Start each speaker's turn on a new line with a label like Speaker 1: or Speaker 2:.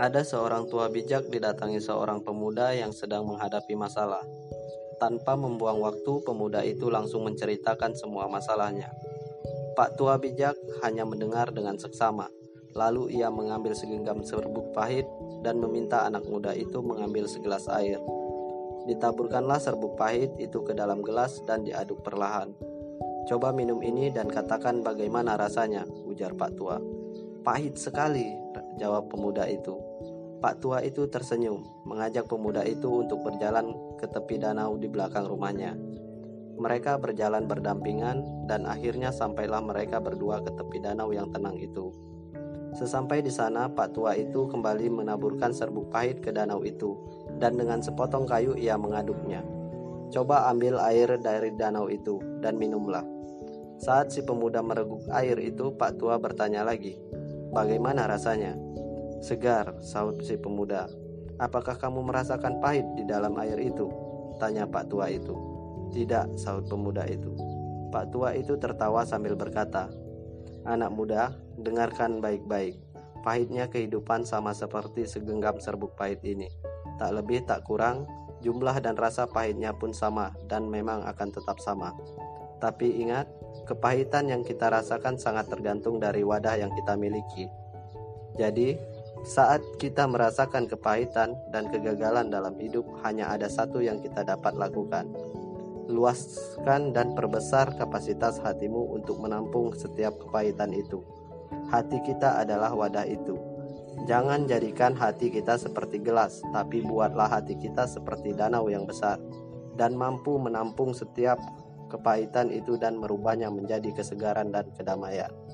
Speaker 1: Ada seorang tua bijak didatangi seorang pemuda yang sedang menghadapi masalah. Tanpa membuang waktu, pemuda itu langsung menceritakan semua masalahnya. Pak tua bijak hanya mendengar dengan seksama. Lalu ia mengambil segenggam serbuk pahit dan meminta anak muda itu mengambil segelas air. Ditaburkanlah serbuk pahit itu ke dalam gelas dan diaduk perlahan. Coba minum ini dan katakan bagaimana rasanya, ujar Pak Tua. Pahit sekali, jawab pemuda itu. Pak tua itu tersenyum, mengajak pemuda itu untuk berjalan ke tepi danau di belakang rumahnya. Mereka berjalan berdampingan dan akhirnya sampailah mereka berdua ke tepi danau yang tenang itu. Sesampai di sana, Pak tua itu kembali menaburkan serbuk pahit ke danau itu dan dengan sepotong kayu ia mengaduknya. Coba ambil air dari danau itu dan minumlah. Saat si pemuda mereguk air itu, Pak tua bertanya lagi, "Bagaimana rasanya?" Segar, sahut si pemuda. Apakah kamu merasakan pahit di dalam air itu? Tanya Pak tua itu. Tidak, sahut pemuda itu. Pak tua itu tertawa sambil berkata, Anak muda, dengarkan baik-baik. Pahitnya kehidupan sama seperti segenggam serbuk pahit ini. Tak lebih tak kurang, jumlah dan rasa pahitnya pun sama dan memang akan tetap sama. Tapi ingat, kepahitan yang kita rasakan sangat tergantung dari wadah yang kita miliki. Jadi, saat kita merasakan kepahitan dan kegagalan dalam hidup, hanya ada satu yang kita dapat lakukan: luaskan dan perbesar kapasitas hatimu untuk menampung setiap kepahitan itu. Hati kita adalah wadah itu. Jangan jadikan hati kita seperti gelas, tapi buatlah hati kita seperti danau yang besar dan mampu menampung setiap kepahitan itu dan merubahnya menjadi kesegaran dan kedamaian.